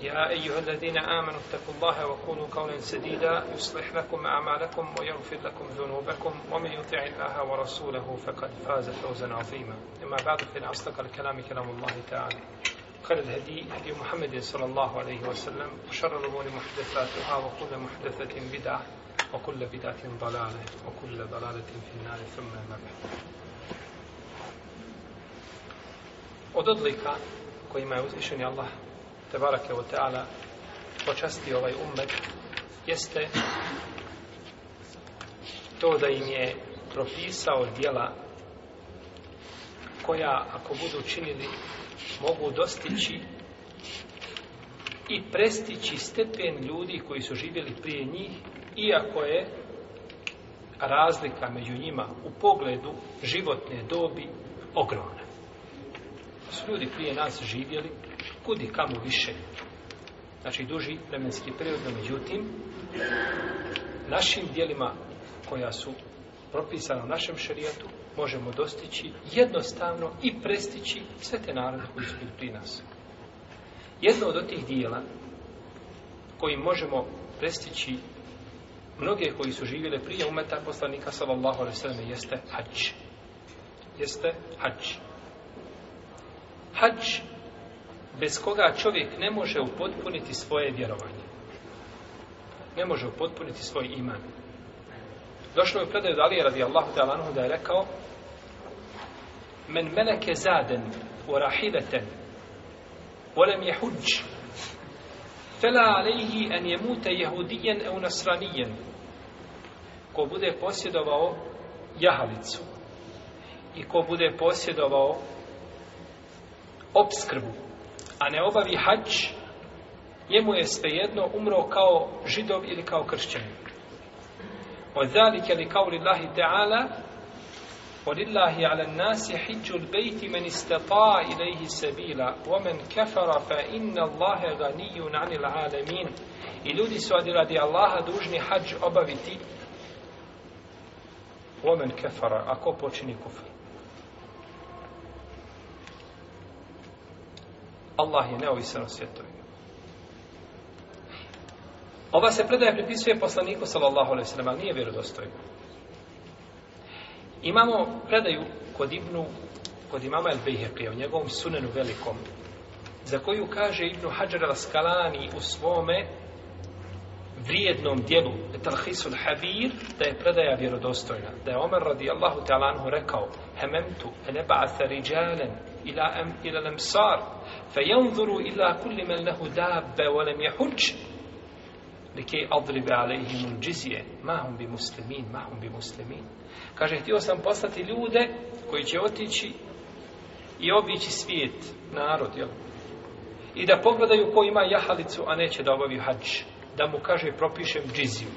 يا أيها الذين آمنوا اتقوا الله وقولوا قولا سديدا يصلح لكم أعمالكم ويغفر لكم ذنوبكم ومن يطع الله ورسوله فقد فاز فوزا عظيما أما بعد فإن أصدق الكلام كلام الله تعالى خير الهدي هدي محمد صلى الله عليه وسلم وشر الأمور محدثاتها وكل محدثة بدعة وكل بدعة ضلالة وكل ضلالة في النار ثم ما بعد Od odlika kojima je uzvišeni Allah te barake u teala počasti ovaj umet jeste to da im je propisao dijela koja ako budu činili mogu dostići i prestići stepen ljudi koji su živjeli prije njih iako je razlika među njima u pogledu životne dobi ogromna. Su ljudi prije nas živjeli kudi kamo više. Znači, duži vremenski period, no međutim, našim dijelima koja su propisana u našem šarijetu, možemo dostići jednostavno i prestići sve te narode koji su pri nas. Jedno od tih dijela koji možemo prestići mnoge koji su živjeli prije umeta poslanika sallallahu alaihi sallam jeste hađ. Jeste hađ. Hađ bez koga čovjek ne može upotpuniti svoje vjerovanje. Ne može upotpuniti svoj iman. Došlo je u predaju Dalije radi Allahu te Alanohu da je rekao Men meleke zaden u rahideten volem je huđ fela alejhi en je mute jehudijen e unasranijen ko bude posjedovao jahalicu i ko bude posjedovao obskrbu a ne obavi hađ, njemu je svejedno umro kao židov ili kao kršćan. Od zalike li kao li Allahi Teala, od Allahi ala nasi hiđu l-bejti men istata ilaihi sebila, wa men kafara fa inna Allahe ganijun anil alamin. I ljudi su radi, radi Allaha dužni hađ obaviti, wa men kafara, ako počini kufr. Allah je neovisan o svjetovima. Ova se predaja pripisuje poslaniku sallallahu alaihi sallam, ali nije vjerodostojna. Imamo predaju kod Ibnu, kod imama El Bejheqija, u njegovom sunenu velikom, za koju kaže Ibnu Hajar al-Skalani u svome vrijednom dijelu Talhisul Havir da je predaja vjerodostojna. Da je Omer radijallahu ta'ala anhu rekao Hememtu eneba'ata riđalen ila, em, ila lemsar fe janzuru ila kulli men lehu dabbe wa lem jahuđ neke adribe alaihim unđizije mahum bi muslimin, mahum bi muslimin. Kaže, htio sam poslati ljude koji će otići i obići svijet, narod, jel? I da pogledaju ko ima jahalicu, a neće da obavi hađe da mu kaže propišem džiziju.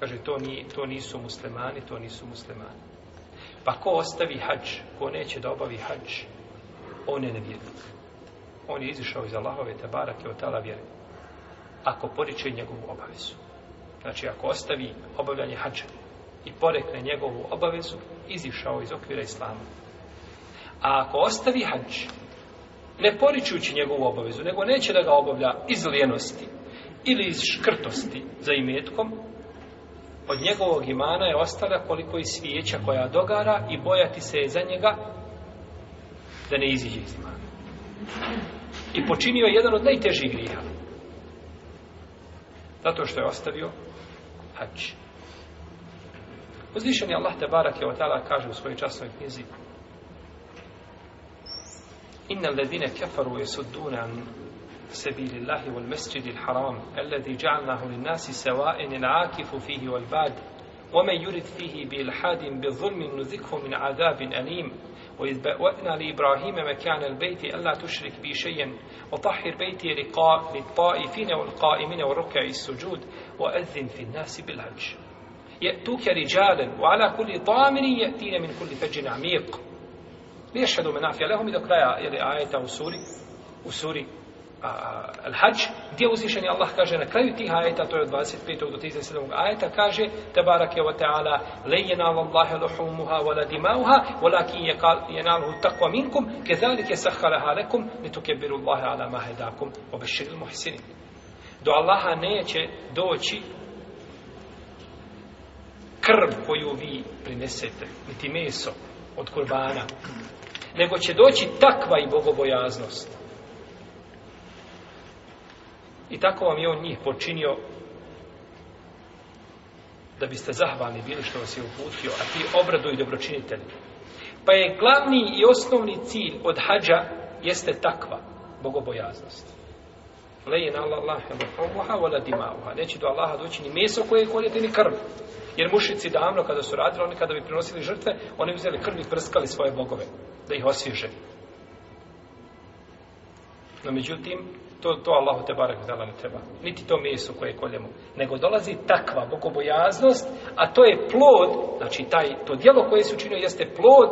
Kaže to ni to nisu muslimani, to nisu muslimani. Pa ko ostavi hadž, ko neće da obavi hadž, on je nevjernik. On je izišao iz Allahove te barake od tala vjere. Ako poriče njegovu obavezu. Znači ako ostavi obavljanje hadža i porekne njegovu obavezu, izišao iz okvira islama. A ako ostavi hađ, ne poričujući njegovu obavezu, nego neće da ga obavlja iz lijenosti, ili iz škrtosti za imetkom, od njegovog imana je ostala koliko i svijeća koja dogara i bojati se je za njega da ne iziđe iz imana. I počinio je jedan od najtežih grija. Zato što je ostavio hač. Uzvišen je Allah te barak je otala kaže u svojoj časnoj knjizi Inna ledine kefaru je sudduna سبيل الله والمسجد الحرام الذي جعلناه للناس سواء العاكف فيه والباد ومن يرد فيه بإلحاد بظلم نذكه من عذاب أليم وإذ بأوأنا لإبراهيم مكان البيت ألا تشرك بي شيئا وطهر بيتي للطائفين والقائمين والركع السجود وأذن في الناس بالحج يأتوك رجالا وعلى كل ضامن يأتين من كل فج عميق ليشهدوا منافع لهم ذكر الآية آية وسوري وسوري al-hađ, gdje uzvišen Allah kaže na kraju tih ajeta, to je od 25. do 37. ajeta, kaže tabarake wa ta'ala lejjena vallaha luhumuha wala dimauha walakin jenalhu taqwa minkum kezalike sahkaraha lekum nitukebiru Allahe ala mahedakum obeširil muhsinin. Do Allaha neće doći krv koju vi prinesete, niti meso od kurbana, nego će doći takva i bogobojaznost. I tako vam je on njih počinio da biste zahvalni bili što vas je uputio, a ti obraduj dobročinitelji. Pa je glavni i osnovni cilj od hađa jeste takva, bogobojaznost. Lejina Allah, Allah, Allah, Neće do Allaha doći ni meso koje je koljete, ni krv. Jer mušici davno, kada su radili, oni kada bi prinosili žrtve, oni uzeli krv i prskali svoje bogove, da ih osvježe. No, međutim, To, to Allahu te barak dala ne treba. Niti to meso koje koljemo. Nego dolazi takva bogobojaznost, a to je plod, znači taj, to dijelo koje se učinio jeste plod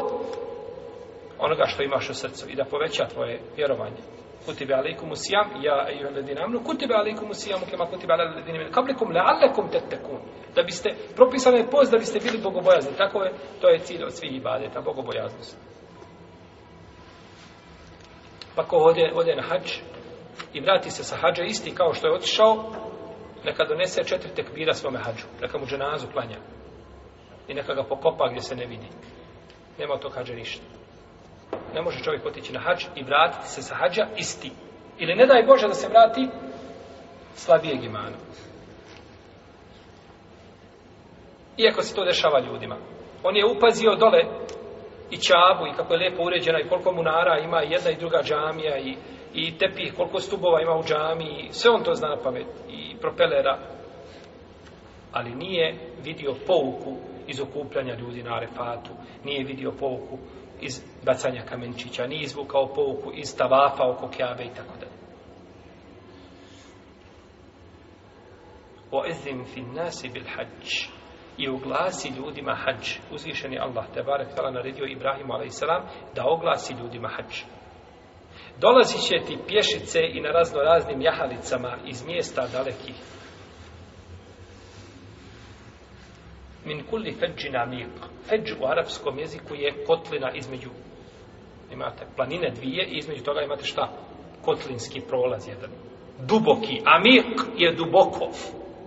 onoga što imaš u srcu i da poveća tvoje vjerovanje. Kutibe alaikum usijam, ja i u ledina amnu, kutibe alaikum usijam, kema kutibe ala ledina amnu, kablikum leallekum tetekun. Da biste, propisano je post da biste bili bogobojazni. Tako je, to je cilj od svih ibadeta, bogobojaznost. Pa ko ode, ode na hađ, i vrati se sa hađa isti kao što je otišao, neka donese četiri tekbira svome hađu, neka mu dženazu klanja i neka ga pokopa gdje se ne vidi. Nema to hađa ništa. Ne može čovjek otići na hađ i vratiti se sa hađa isti. Ili ne daj Bože da se vrati slabijeg imana. Iako se to dešava ljudima. On je upazio dole i čabu i kako je lijepo uređena i koliko munara ima i jedna i druga džamija i i tepih, koliko stubova ima u džami, sve on to zna na pamet i propelera, ali nije vidio pouku iz okupljanja ljudi na arefatu, nije vidio pouku iz bacanja kamenčića, nije izvukao pouku iz tavafa oko kjabe i tako dalje. وَاِذِمْ فِي النَّاسِ بِالْحَجِ I uglasi ljudima hađ. Uzvišeni Allah, te barek tala naredio Ibrahimu, alaih da oglasi ljudima hađ. Dolazit će ti pješice i na razno raznim jahalicama iz mjesta dalekih. Min kulli feđin amik. Feđ u arapskom jeziku je kotlina između imate planine dvije i između toga imate šta? Kotlinski prolaz jedan. Duboki. Amik je duboko.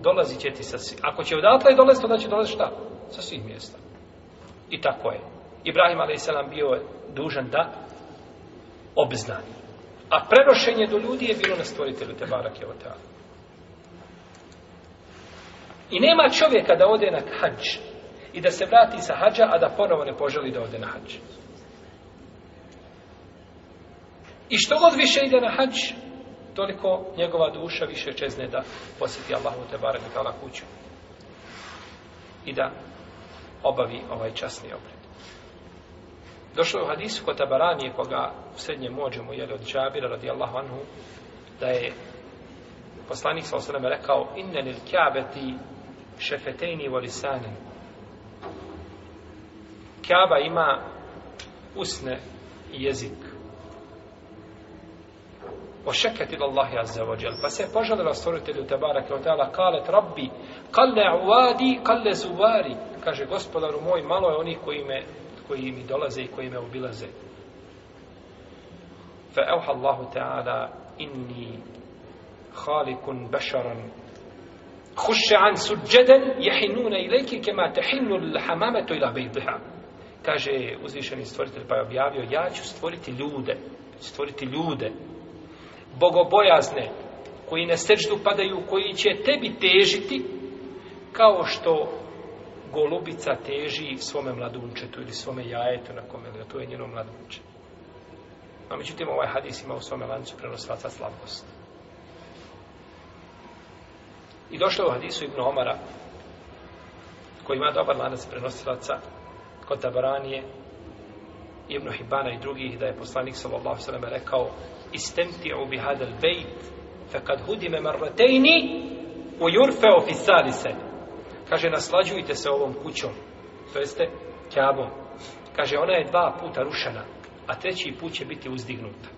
Dolazit će ti sa svi. Ako će odatle dolaziti, onda će dolaziti šta? Sa svih mjesta. I tako je. Ibrahim a.s. bio dužan da obznanje. A prenošenje do ljudi je bilo na stvoritelju Tebarak je ota. I nema čovjeka da ode na hađ i da se vrati sa hađa, a da ponovo ne poželi da ode na hađ. I što god više ide na hađ, toliko njegova duša više čezne da posjeti Allahu te barak i kuću i da obavi ovaj časni obred. Došlo je u hadisu kod Tabaranije, koga u srednjem mođemu, jeli od Džabira, radijallahu anhu, da je poslanik sa osreme rekao, inne lil kjabeti šefetejni volisane. Kjaba ima usne jezik. Ošeket ila Allah jazza vođel. Pa se je požalila stvoritelju Tebara kao tala, kalet rabbi, kalle uvadi, kalle zuvari. Kaže, gospodaru moj, malo je onih koji me koji mi dolaze i koji me obilaze. Fa evha Allahu ta'ala inni halikun bešaran Huše an suđeden jehinuna i leki kema tehinu l'hamame to ila bejdeha. Kaže uzvišeni stvoritelj pa je objavio ja ću stvoriti ljude, stvoriti ljude, bogobojazne, koji na srđu padaju, koji će tebi težiti, kao što golubica teži svome mladunčetu ili svome jajetu na kome, ili to je njeno mladunče. No, međutim, ovaj hadis ima u svome lancu prenoslaca slabost. I došlo je u hadisu Ibn Omara, koji ima dobar lanac prenosilaca kod Tabaranije, Ibn Hibana i drugih, da je poslanik sallallahu sallam rekao istemti'u bihadal bejt fe kad hudime marvatejni u jurfeo fisali sebi kaže naslađujte se ovom kućom to jeste kjabom kaže ona je dva puta rušana a treći put će biti uzdignuta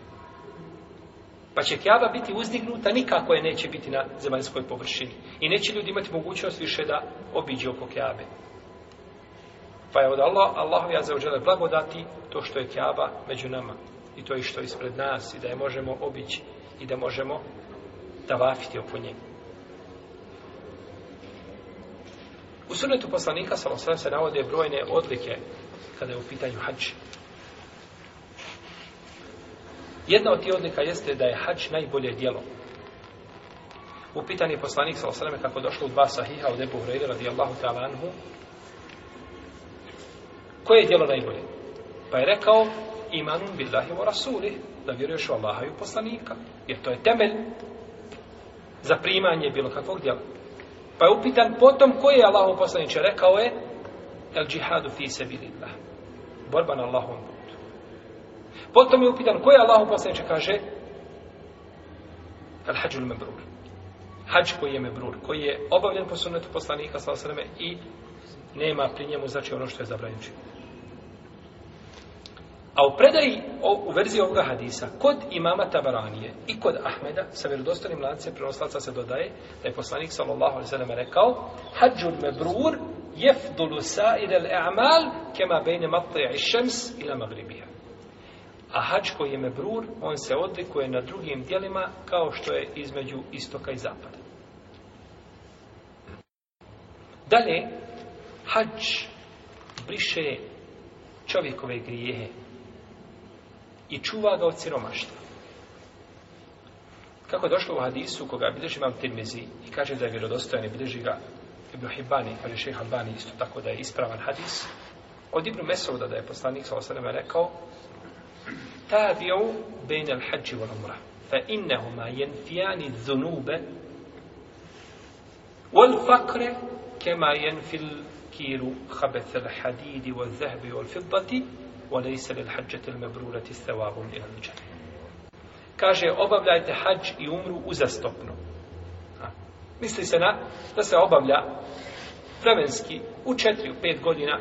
pa će kjaba biti uzdignuta nikako je neće biti na zemaljskoj površini i neće ljudi imati mogućnost više da obiđe oko kjabe pa je od Allah Allahu ja zaođele blagodati to što je kjaba među nama i to je što je ispred nas i da je možemo obići i da možemo tavafiti oko njega U sunetu poslanika Salosan se navode brojne odlike kada je u pitanju hađ. Jedna od tih odlika jeste da je hađ najbolje dijelo. U pitanju je poslanik Salosan kako došlo u dva sahiha od Ebu Hrvira radijallahu ta'ala anhu. Koje je dijelo najbolje? Pa je rekao imanun billahi wa rasuli da vjeruješ u Allaha i u poslanika. Jer to je temelj za primanje bilo kakvog dijela. Pa je upitan potom koji je Allahov poslaniče rekao je el džihadu fi sebilillah. Borba na Allahovom putu. Potom je upitan koji je Allahov poslaniče kaže el hađul mebrur. Hađ koji je mebrur, koji je obavljen po sunnetu poslanika sallallahu alejhi ve i nema pri njemu znači ono što je zabranjeno. A u predaji, u verziji ovoga hadisa, kod imama Tabaranije i kod Ahmeda, sa vjerodostanim lancem prenoslaca se dodaje, da je poslanik sallallahu alaihi sallam rekao, hađun mebrur jefdulu sa'ir el e'amal kema bejne matlija i šems ila magribija. A hađ koji je mebrur, on se odlikuje na drugim dijelima kao što je između istoka i zapada. Dalje, hađ briše čovjekove grijehe i čuva ga od siromaštva. Kako je došlo u hadisu koga bilježi imam Tirmizi i kaže da je vjerodostojan i bilježi ga Ibn Hibani, kaže šeha Albani isto tako da je ispravan hadis. Od Ibn Mesauda da je poslanik sa osanama rekao Tabi'u bejna al-hađi wal umra fa innahuma jenfijani dhunube wal fakre kema jenfil kiru habeth al-hadidi wal zahbi wal fiddati وليس للحجة المبرورة الثواب إلى الجنة kaže obavljajte hađ i umru uzastopno. Ha. Misli se na da se obavlja vremenski u četiri, u pet godina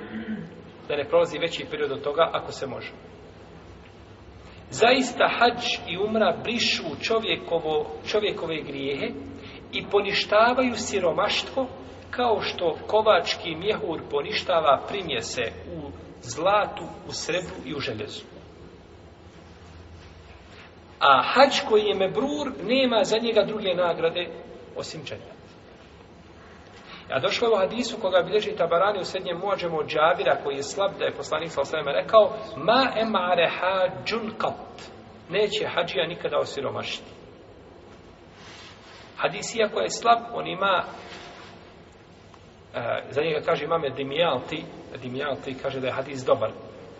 da ne prolazi veći period od toga ako se može. Zaista hađ i umra brišu čovjekovo, čovjekove grijehe i poništavaju siromaštvo kao što kovački mjehur poništava primjese u zlatu, u srebru i u željezu. A hač koji je mebrur, nema za njega druge nagrade, osim čenja. A došlo je u hadisu koga bilježi tabarani u srednjem mođemu od džavira koji je slab da je poslanik sa osvijem rekao ma emare hađun kat neće hađija nikada osiromašiti. Hadis iako je slab, on ima e, za njega kaže imame dimijalti Dimijan koji kaže da je hadis dobar,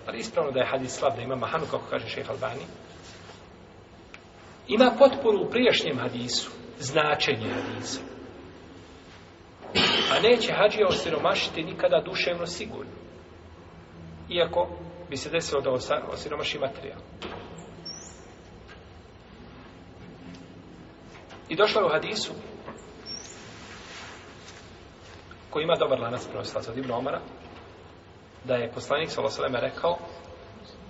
ali ispravno da je hadis slab, da ima mahanu, kako kaže šejh Albani, ima potporu u priješnjem hadisu, značenje hadisa. A neće hađija osiromašiti nikada duševno sigurno. Iako bi se desilo da osiromaši materijal. I došlo je u hadisu koji ima dobar lanac prenosilaca od Ibn Omara, da je poslanik sallallahu alejhi ve sellem rekao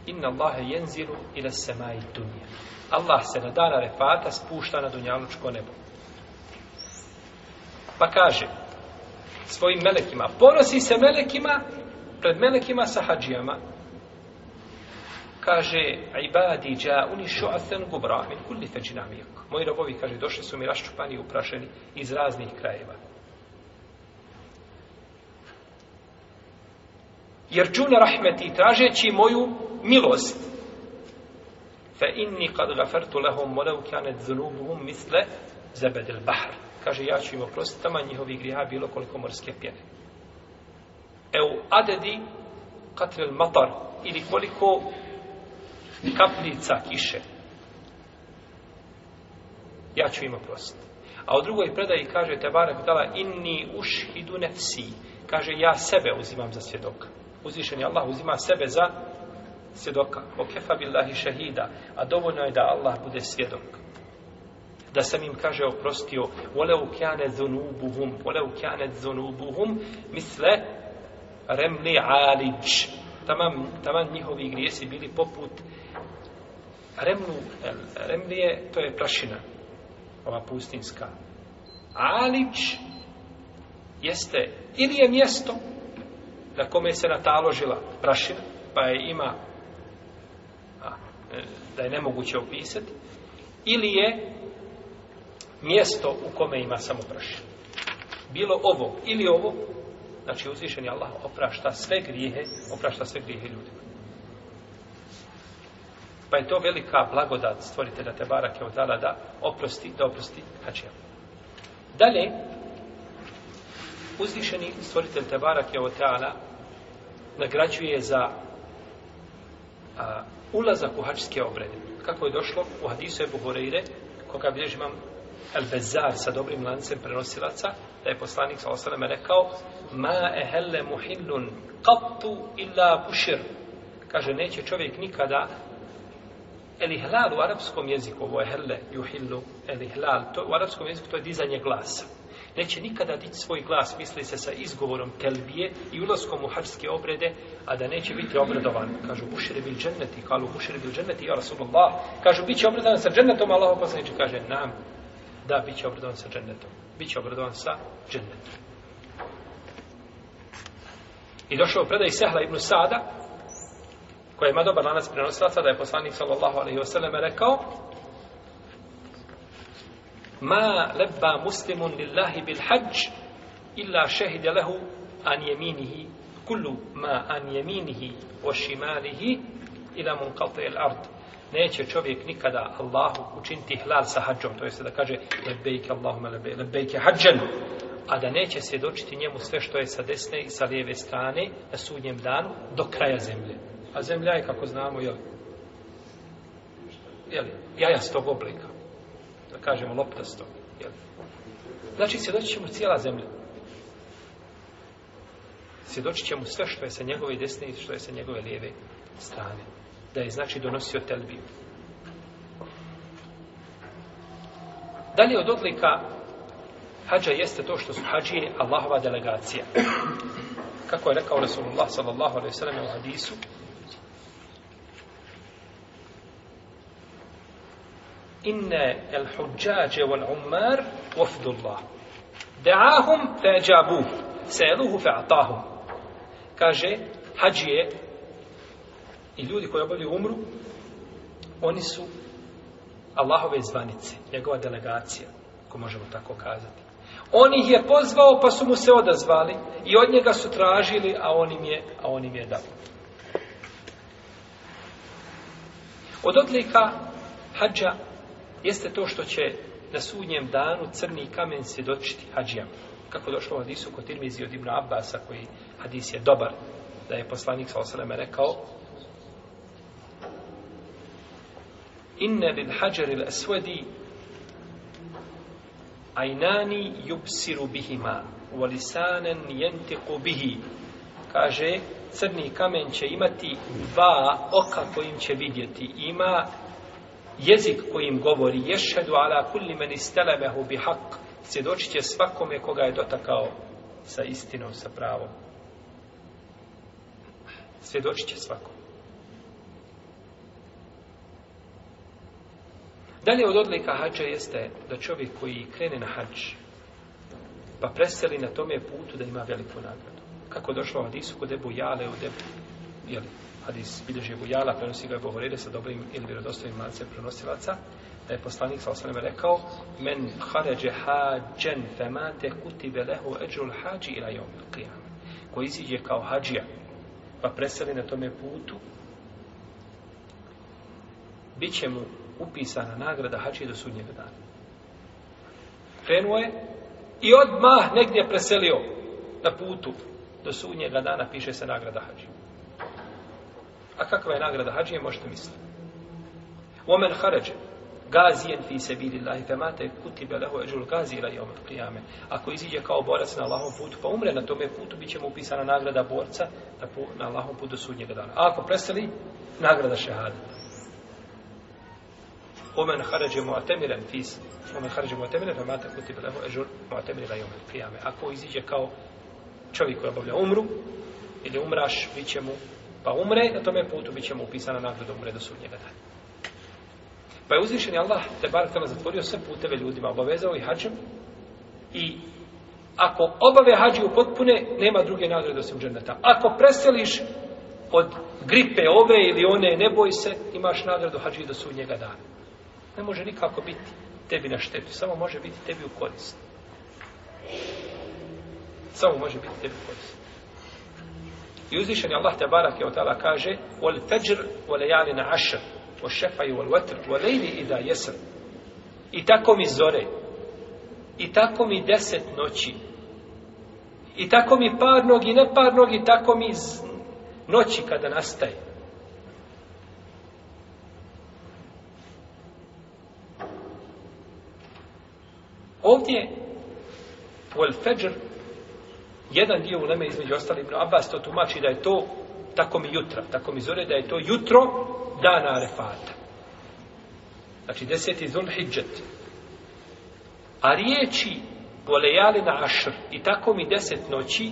inna Allaha yanzilu ila samai dunya Allah se na dana refata spušta na dunjalučko nebo pa kaže svojim melekima ponosi se melekima pred melekima sa hađijama kaže ibadi ja'uni shu'athan gubra min kulli fajnamiq moji robovi kaže došli su mi raščupani i uprašeni iz raznih krajeva jerđune rahmeti, tražeći moju milost. Fe inni kad gafertu lehom molev kjanet zunubuhum misle zebedil bahar. Kaže, ja ću im oprostiti, tamo njihovi griha bilo koliko morske pjene. Eu adedi katril matar, ili koliko kapljica kiše. Ja ću im oprostiti. A u drugoj predaji kaže, te barak dala, inni ushidu nefsi. Kaže, ja sebe uzimam za svjedoka uzvišeni Allah uzima sebe za svjedoka. O kefa billahi šehida, a dovoljno je da Allah bude svjedok. Da sam im kaže oprostio, voleu kjane zunubuhum, voleu kjane zunubuhum, misle remni alić. Tamam, tamam njihovi grijesi bili poput remnu, remlije, to je prašina, ova pustinska. Alić jeste ili je mjesto na kome se nataložila prašina, pa je ima a, e, da je nemoguće opisati, ili je mjesto u kome ima samo prašina. Bilo ovo ili ovo, znači uzvišeni Allah oprašta sve grijehe, oprašta sve grijehe ljudima. Pa je to velika blagodat stvoritelja Tebara Keodala da oprosti, da oprosti Hačija. Dalje, uzvišeni stvoritelj Tebara Keodala nagrađuje za a, ulazak u hačske obrede. Kako je došlo u hadisu Ebu Horeire, koga bilježi imam El Bezar sa dobrim lancem prenosilaca, da je poslanik sa osanem rekao Ma ehelle muhillun qattu illa bušir. Kaže, neće čovjek nikada Eli hlal u arapskom jeziku, ovo je helle, juhillu, eli hlal, to, u arapskom jeziku to je dizanje glasa neće nikada dići svoj glas, misli se sa izgovorom telbije i ulaskom u hafske obrede, a da neće biti obredovan. Kažu, ušire bil dženneti, kalu, ušire bil dženneti, ja Rasulullah. Kažu, bit će obredovan sa džennetom, Allah opasniče, kaže, nam, da, bit će obredovan sa džennetom. Bit će obredovan sa džennetom. I došao predaj Sehla ibn Sada, koja ima dobar lanac prenosilaca, da je poslanik sallallahu alaihi wa sallam rekao, ma lebba muslimun lillahi bil hađ illa šehide lehu an jeminihi kullu ma an jeminihi o šimalihi ila mun kalte il ard neće čovjek nikada Allahu učiniti hlal sa hađom to jeste da kaže lebejke Allahuma lebejke lebejke hađen a da neće svjedočiti njemu sve što je sa desne i sa lijeve strane na sudnjem danu do kraja zemlje. A zemlja je, kako znamo, jel? Jel? Jaja s tog oblika kažemo loptasto. Jel? Znači, svjedočit ćemo cijela zemlja. Svjedočit ćemo sve što je sa njegove desne i što je sa njegove lijeve strane. Da je, znači, donosio telbiju. Dalje od odlika hađa jeste to što su hađije Allahova delegacija. Kako je rekao Rasulullah sallallahu alaihi sallam u hadisu, inne el huđađe wal umar wafdullah. Da'ahum fe ađabu, seluhu fe atahum. Kaže, hađije i ljudi koji obavljaju umru, oni su Allahove zvanice, njegova delegacija, ako možemo tako kazati. On ih je pozvao, pa su mu se odazvali i od njega su tražili, a on im je, a on im je dao. Od odlika hađa jeste to što će na sudnjem danu crni kamen svjedočiti hađijama. Kako došlo u hadisu kod Irmizi od Ibn Abbasa, koji hadis je dobar, da je poslanik sa osaleme rekao Inne bil hađaril esvedi ajnani jubsiru bihima walisanen jentiku bihi kaže crni kamen će imati dva oka kojim će vidjeti ima jezik kojim govori ješhedu ala kulli man istalamahu bi haq svjedočit će svakome koga je dotakao sa istinom, sa pravom svjedočit će svakom dalje od odlika hađa jeste da čovjek koji krene na hađ pa preseli na tome putu da ima veliku nagradu kako došlo u hadisu kod Ebu Jale u Debu, jeli, hadis bilježi Ebu Jala, prenosi ga Bogorede sa dobrim ili vjerodostojnim lancem prenosilaca, da je poslanik sa osanem rekao men haređe hađen femate kutibe lehu eđrul hađi ila jom qiyam ko iziđe kao hađija pa preseli na tome putu bit će mu upisana nagrada hađi do sudnjega dana krenuo je i odmah negdje preselio na putu do sudnjega dana piše se nagrada hađi A kakva je nagrada hađije, možete misliti. Omen haređe, gazijen fi sebili lahi temate kutibe leho eđul gazira i omen prijame. Ako iziđe kao borac na lahom putu, pa umre na tome putu, bit će mu upisana nagrada borca na, po, na lahom putu sudnjega dana. A ako preseli, nagrada šehada. Omen haređe mu atemiren fi omen haređe mu atemiren temate kutibe leho eđul mu atemira i omen prijame. Ako iziđe kao čovjek koji obavlja umru, ili umraš, bit će mu pa umre, na tome putu bit će mu upisana nagrada umre do sudnjega dana. Pa je uzvišen je Allah te bar zatvorio sve puteve ljudima, obavezao i hađem i ako obave hađi u potpune, nema druge nagrade osim džendata. Ako preseliš od gripe ove ili one, ne boj se, imaš nagradu hađi do sudnjega dana. Ne može nikako biti tebi na štetu, samo može biti tebi u korist. Samo može biti tebi u korist. I uzvišen je Allah tabarak je otala kaže Wal fajr wal jali na ašr Wal šefaj wal vatr Wal lejli i da jesr I tako mi zore I tako mi deset noći I tako mi parnog i neparnog I tako mi z... noći kada nastaje Ovdje Wal fajr Jedan dio uleme između ostali Ibn Abbas to tumači da je to tako mi jutra, tako mi zore, da je to jutro dana Arefata. Znači deseti zul hijđet. A riječi bolejali na ašr i tako mi deset noći,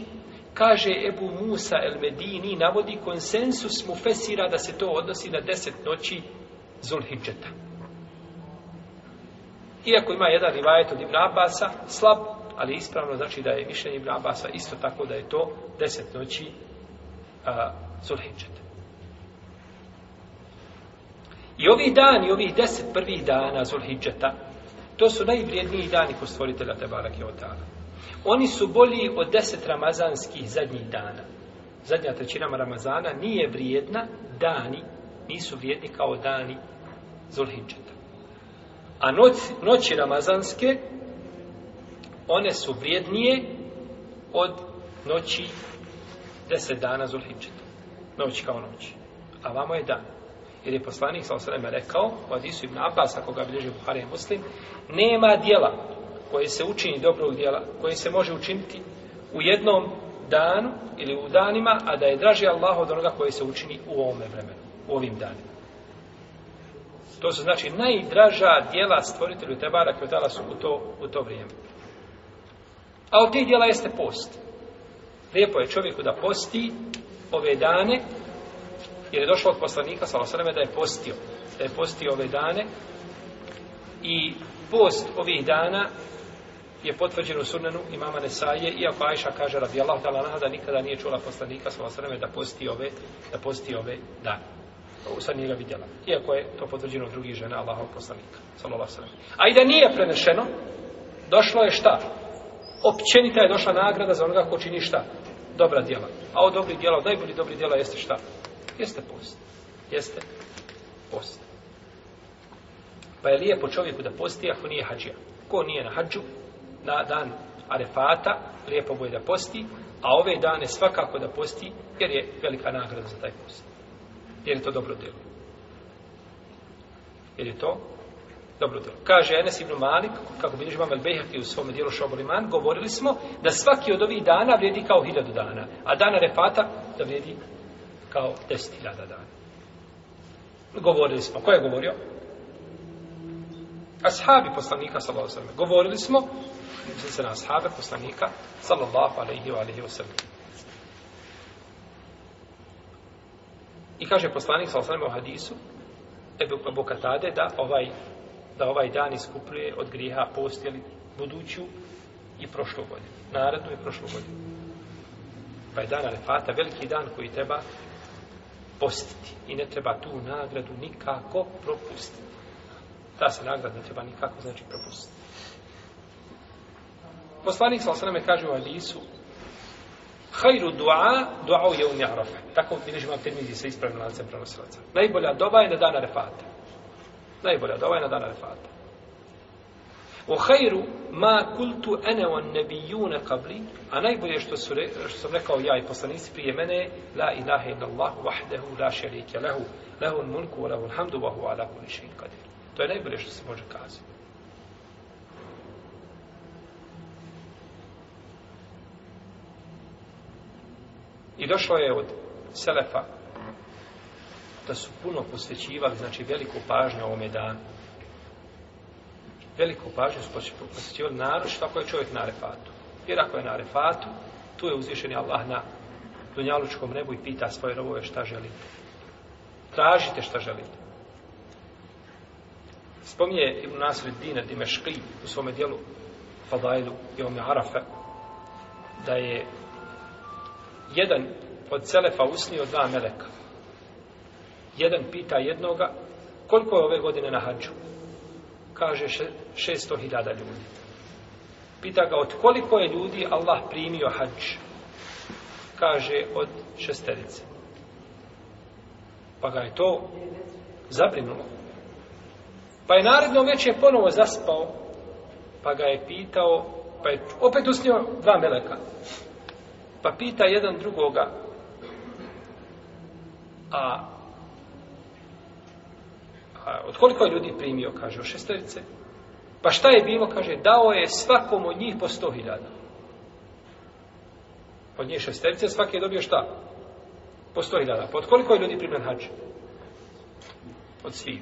kaže Ebu Musa el Medini, navodi konsensus mu fesira da se to odnosi na deset noći Zulhidžeta. Iako ima jedan rivajet od Ibn Abasa, slab, ali ispravno znači da je mišljenje Ibn Abasa isto tako da je to deset noći uh, Zulhidžet. I ovih dan i ovih deset prvih dana Zulhidžeta, to su najvrijedniji dani kod stvoritelja Tebarak i Otala. Oni su bolji od deset ramazanskih zadnjih dana. Zadnja trećina Ramazana nije vrijedna, dani nisu vrijedni kao dani Zulhidžeta. A noć, noći Ramazanske one su vrijednije od noći deset dana Zulhidžeta. Noć kao noć. A vamo je dan. Jer je poslanik sa osreme rekao, u Adisu ibn Abbas, ako ga bilježi Buhari i Muslim, nema dijela koje se učini dobrog dijela, koje se može učiniti u jednom danu ili u danima, a da je draži Allah od onoga koje se učini u ovome vremenu, u ovim danima. To su znači najdraža dijela stvoritelju Tebara Kvetala su u to, u to vrijeme. A od tih djela jeste post. Lijepo je čovjeku da posti ove dane, jer je došao od poslanika, svala sveme, da je postio. Da je postio ove dane i post ovih dana je potvrđen u sunanu imama Nesaje, iako Ajša kaže, radi Allah, da da nikada nije čula poslanika, svala sveme, da posti ove, da posti ove dane. U sad nije ga vidjela. Iako je to potvrđeno drugih žena Allahov poslanika. Salala sveme. A i da nije prenešeno, došlo je šta? Šta? općenita je došla nagrada za onoga ko čini šta? Dobra djela. A o dobri djela, daj budi dobri djela, jeste šta? Jeste post. Jeste post. Pa je lijepo čovjeku da posti ako nije hađija. Ko nije na hađu, na dan arefata, lijepo mu je da posti, a ove dane svakako da posti, jer je velika nagrada za taj post. Jer je to dobro djelo. Jer je to dobro djelo. Kaže Enes ibn Malik, kako bilježi Mamel Bejhaki u svom dijelu Šobol Iman, govorili smo da svaki od ovih dana vrijedi kao hiljadu dana, a dana refata da vrijedi kao deset hiljada dana. Govorili smo, ko je govorio? Ashabi poslanika, sallallahu alaihi wa sallam. Govorili smo, mislim se na ashabe poslanika, sallallahu alaihi wa alaihi wa sallam. I kaže poslanik, sallallahu alaihi wa sallam, u hadisu, Ebu, Ebu Katade, da ovaj da ovaj dan iskupljuje od griha postjeli buduću i prošlu godinu. Narodnu i prošlu godinu. Pa je dan Arefata veliki dan koji treba postiti. I ne treba tu nagradu nikako propustiti. Ta se nagrada ne treba nikako znači propustiti. Poslanik sa osaname kaže u Alisu Hajru dua, dua u jevni Arafa. Tako bilježi vam termizi sa ispravim lancem prenosilaca. Najbolja doba je na dan Arefata najbolja dova je na dan Arefata. U hajru ma kultu ene on nebijune kabli, a najbolje što, su, što sam rekao ja i poslanici prije mene, la ilaha illa Allah vahdehu la šerike lehu, lehu mulku wa lehu alhamdu wa huwa lehu nišin kadir. To je najbolje što se može kazati. I došlo je od Selefa, da su puno posvećivali, znači veliku pažnju ovome danu. Veliku pažnju su posvećivali naročito ako je čovjek na refatu. Jer ako je na refatu, tu je uzvišeni Allah na dunjalučkom nebu i pita svoje robove šta želite. Tražite šta želite. Spominje Ibn Nasir Dina Dimeškli u svome dijelu Fadailu i Omi Arafe da je jedan od Selefa usnio dva meleka Jedan pita jednoga, koliko je ove godine na hađu? Kaže 600.000 ljudi. Pita ga, od koliko je ljudi Allah primio hađ? Kaže, od šesterice. Pa ga je to zabrinulo. Pa je naredno već je ponovo zaspao, pa ga je pitao, pa je opet usnio dva meleka. Pa pita jedan drugoga, a od koliko je ljudi primio, kaže, od šestorice? Pa šta je bilo, kaže, dao je svakom od njih po sto hiljada. Od njih šestorice svaki je dobio šta? Po sto hiljada. Pa od koliko je ljudi primljen hač? Od svih.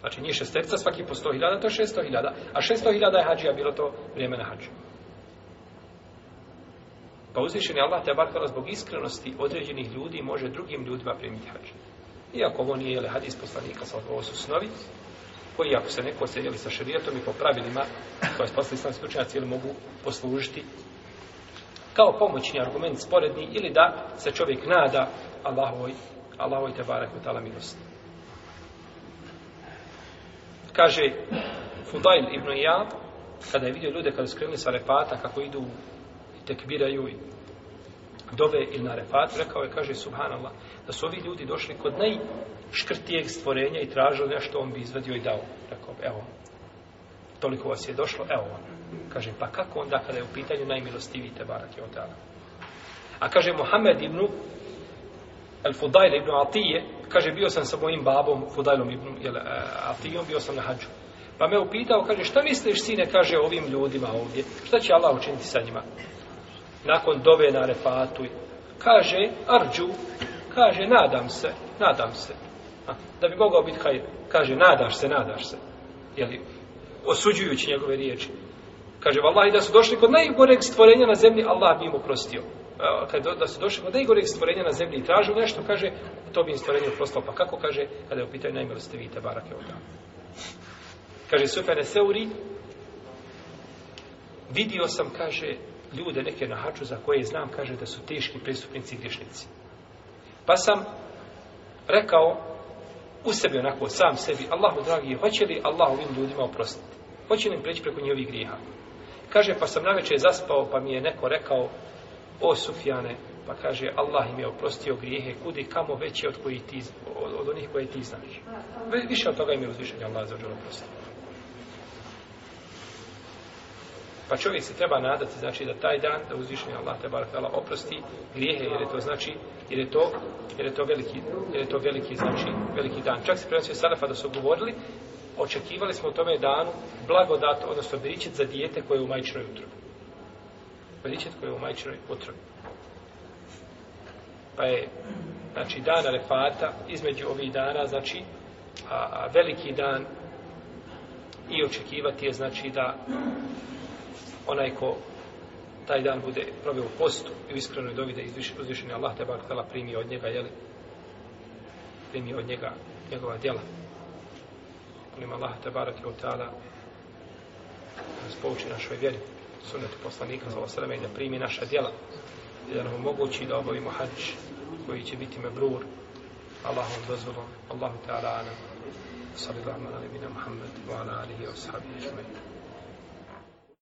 Znači nije šesterca, svaki po sto hiljada, to je šesto hiljada. A šesto hiljada je hađija, bilo to vrijeme na hađu. Pa uzvišen je Allah te barkala zbog iskrenosti određenih ljudi može drugim ljudima primiti hađu. Iako ovo nije jeli, hadis poslanika, sa ovo su snovi, koji ako se neko sjedili sa šarijetom i po pravilima, to je posle islam slučajnaci, ili mogu poslužiti kao pomoćni argument sporedni ili da se čovjek nada Allahovoj, Allahovoj te barak od milosti. Kaže Fudail ibn Iyad, kada je vidio ljude kada skrenuli sa repata, kako idu i tekbiraju i dove ili na refat, rekao je, kaže, subhanallah, da su ovi ljudi došli kod najškrtijeg stvorenja i tražili nešto, on bi izvadio i dao. Rekao, evo, toliko vas je došlo, evo on. Kaže, pa kako onda kada je u pitanju najmilostiviji te barat je odala? A kaže, Mohamed ibn El Fudajl ibn Atije, kaže, bio sam sa mojim babom, Fudajlom ibn jel, uh, Atijom, bio sam na hađu. Pa me upitao, kaže, šta misliš, sine, kaže, ovim ljudima ovdje? Šta će Allah učiniti sa njima? nakon dove na refatu, kaže Arđu, kaže nadam se, nadam se, A, da bi mogao biti hajr, kaže nadaš se, nadaš se, jeli, osuđujući njegove riječi. Kaže, vallahi, da su došli kod najgoreg stvorenja na zemlji, Allah bi im oprostio. Kada da su došli kod najgoreg stvorenja na zemlji i tražu nešto, kaže, to bi im stvorenje oprostilo. Pa kako, kaže, kada je opitaju, najmjeli ste vi te barake od tamo. Kaže, Sufene Seuri, vidio sam, kaže, ljude neke na haču za koje znam, kaže da su teški pristupnici i griješnici. Pa sam rekao u sebi onako, sam sebi, Allahu dragi, hoće li Allah ovim ljudima oprostiti? Hoće li im preći preko njihovih grija? Kaže, pa sam naveče zaspao, pa mi je neko rekao, o Sufjane, pa kaže, Allah im je oprostio grijehe, kudi kamo veće od, koji ti, od, od onih koje ti znaš. Više od toga im je uzvišenje Allah za oprostio. Pa čovjek se treba nadati, znači da taj dan, da uzvišenje Allah te barakala oprosti grijehe, jer je to znači, jer je to, jer je to veliki, jer je to veliki, znači, veliki dan. Čak se prenosio Sarafa da su govorili, očekivali smo u tome danu blagodat, odnosno beričet za dijete koje je u majčnoj utrobi. Beričet koje je u majčnoj utrobi. Pa je, znači, dan Arefata, između ovih dana, znači, a, a veliki dan i očekivati je, znači, da onaj ko taj dan bude probio u postu i u iskrenoj dovi da izviš, Allah te baktala primi od njega, jeli? Primi od njega njegova djela. Molim Allah te barak i utala da nas povuči našoj vjeri sunetu poslanika za osreme i da primi naša djela i da nam omogući da obavimo hađ koji će biti mebrur Allahom dozvolom Allahu te ala anam صلى الله على نبينا محمد وعلى اله وصحبه اجمعين